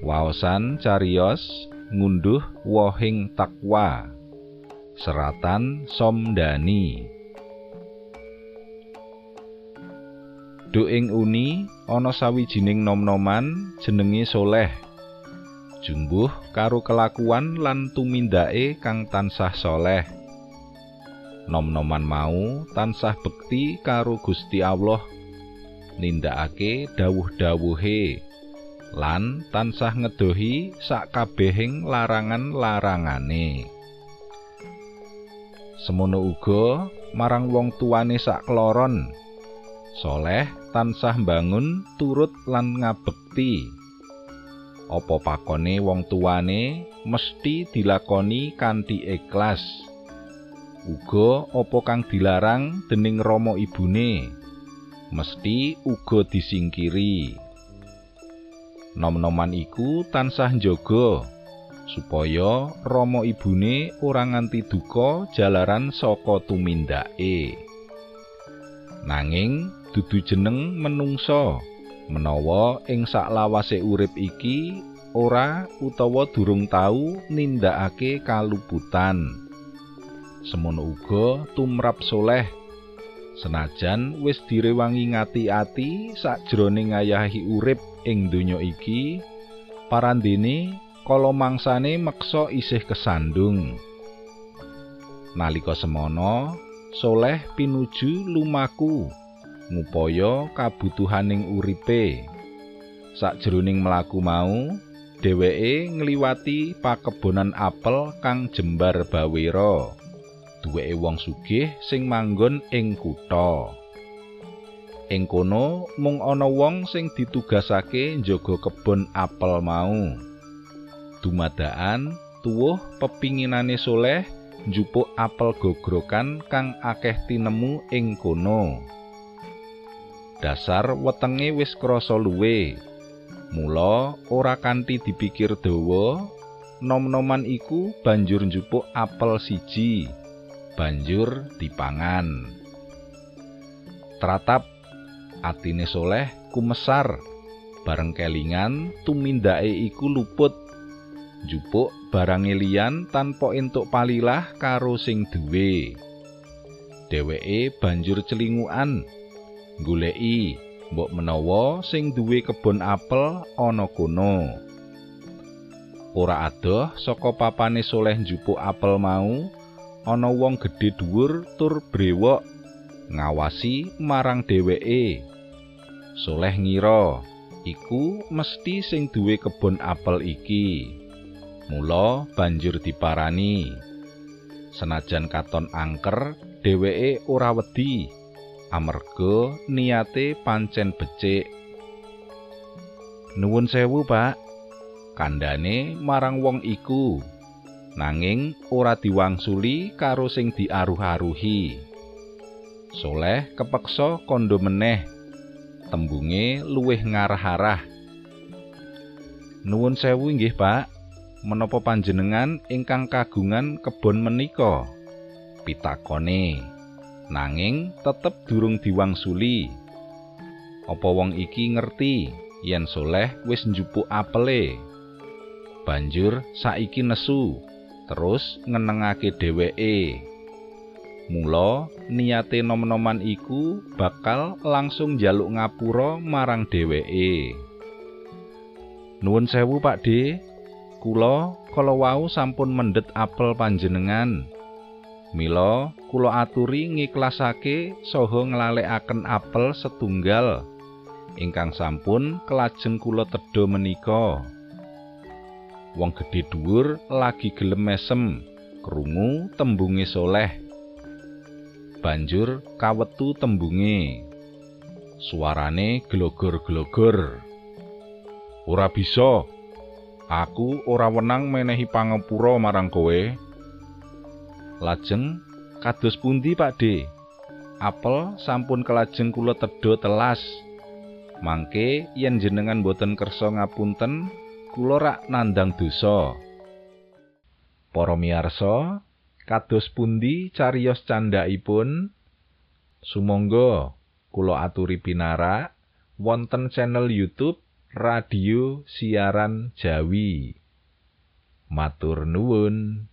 Waosan cariyos ngunduh wohing takwa. Seratan Somdani. Duh ing uni ana sawijining nom-noman jenenge Soleh. Jumbuh karo kelakuan lan tumindake kang tansah soleh. Nom-noman mau tansah bekti karo Gusti Allah. Nindakake dawuh-dawuhe lan tansah ngedohi sakabehing larangan-larangane. Semono uga marang wong tuane sakloron. Soleh tansah mbangun turut lan ngabekti. Apa pakone wong tuane mesti dilakoni kanthi ikhlas. Uga apa kang dilarang dening rama ibune mesti uga disingkiri. Nom-noman iku tansah njaga supaya rama ibune ora nganti duka jalaran saka tumindake. Nanging dudu jeneng menungsa menawa ing saklawase urip iki ora utawa durung tau nindakake kaluputan semono uga tumrap soleh senajan wis direwangi ngati-ati sakjroning ngayahi urip ing donya iki parandene kala mangsane meksa isih kesandung nalika semono soleh pinuju lumaku ngupaya kabutuhaning uripe. Sakjroning mlaku mau, dheweke ngliwati pakebonan apel kang jembar bawera. Duweke wong sugih sing manggon ing kutha. Ing kono mung ana wong sing ditugasake njaga kebon apel mau. Dumadaan tuwuh pepinginane soleh njupuk apel gogrokan kang akeh tinemu ing kono. dasar wetenge wis krasa luwe. Mula ora kanthi dipikir dawa, nom-noman iku banjur njupuk apel siji, banjur dipangan. Tratap atine soleh kumesar bareng kelingan tumindake iku luput. Njupuk barang liyan tanpa entuk palilah karo sing duwe. Dheweke banjur celingukan goleki mbok menawa sing duwe kebon apel ana kono. Ora adoh saka papane soleh njupuk apel mau, ana wong gedhe dhuwur tur brewok ngawasi marang dheweke. Soleh ngira iku mesti sing duwe kebon apel iki. Mula banjur diparani. Senajan katon angker, dheweke ora wedi. amarga niate pancen becik. Nuwun sewu, Pak. Kandhane marang wong iku. Nanging ora diwangsuli karo sing diaruh-aruhi. Soleh kepeksa kondo meneh. Tembunge luwih ngarah-arah. Nuwun sewu inggih, Pak. Menapa panjenengan ingkang kagungan kebon menika? Pitakone. nanging tetep durung diwangsuli. Apa wong iki ngerti yen soleh wis njupuk apele? Banjur saiki nesu, terus ngenengake dheweke. Mula niate nom-noman iku bakal langsung njaluk ngapura marang dheweke. Nuwun sewu Pak De, kula kala wau sampun mendhet apel panjenengan. Mila kula aturi ngiklasake saha nglalekaken apel setunggal ingkang sampun kelajeng kula tedha menika. Wong gedhe dhuwur lagi gelem mesem krungu tembunge soleh. Banjur kawetu tembunge. Suarane glogor-glogor. Ora bisa. Aku ora wenang menehi pangapura marang kowe. Lajeng kados pundi Pak De? Apel sampun kelajeng kula tedha telas. Mangke yen jenengan boten kersa ngapunten, kula rak nandang dosa. Para miyarsa, kados pundi cariyos candhaipun? Sumangga kula aturi pinarak wonten channel YouTube radio siaran Jawi. Matur nuwun.